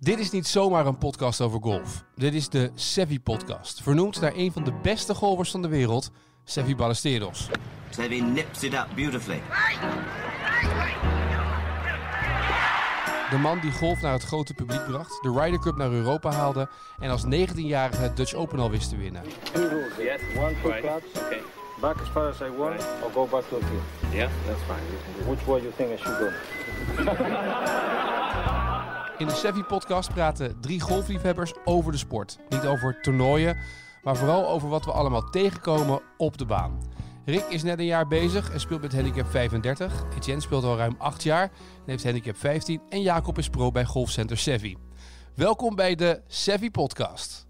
Dit is niet zomaar een podcast over golf. Dit is de Sevi Podcast, vernoemd naar een van de beste golfers van de wereld, Sevi Ballesteros. Sevi nips it up beautifully. De man die golf naar het grote publiek bracht, de Ryder Cup naar Europa haalde en als 19-jarige het Dutch Open al wist te winnen. Two rules. Yes. One, two Right. clubs. Okay. Back as far as I want, Right. or go back to the field. Yeah, that's fine. Which way you think I should go? In de Sevi Podcast praten drie golfliefhebbers over de sport. Niet over toernooien, maar vooral over wat we allemaal tegenkomen op de baan. Rick is net een jaar bezig en speelt met handicap 35. Etienne speelt al ruim 8 jaar en heeft handicap 15. En Jacob is pro bij golfcenter Sevi. Welkom bij de Sevi Podcast.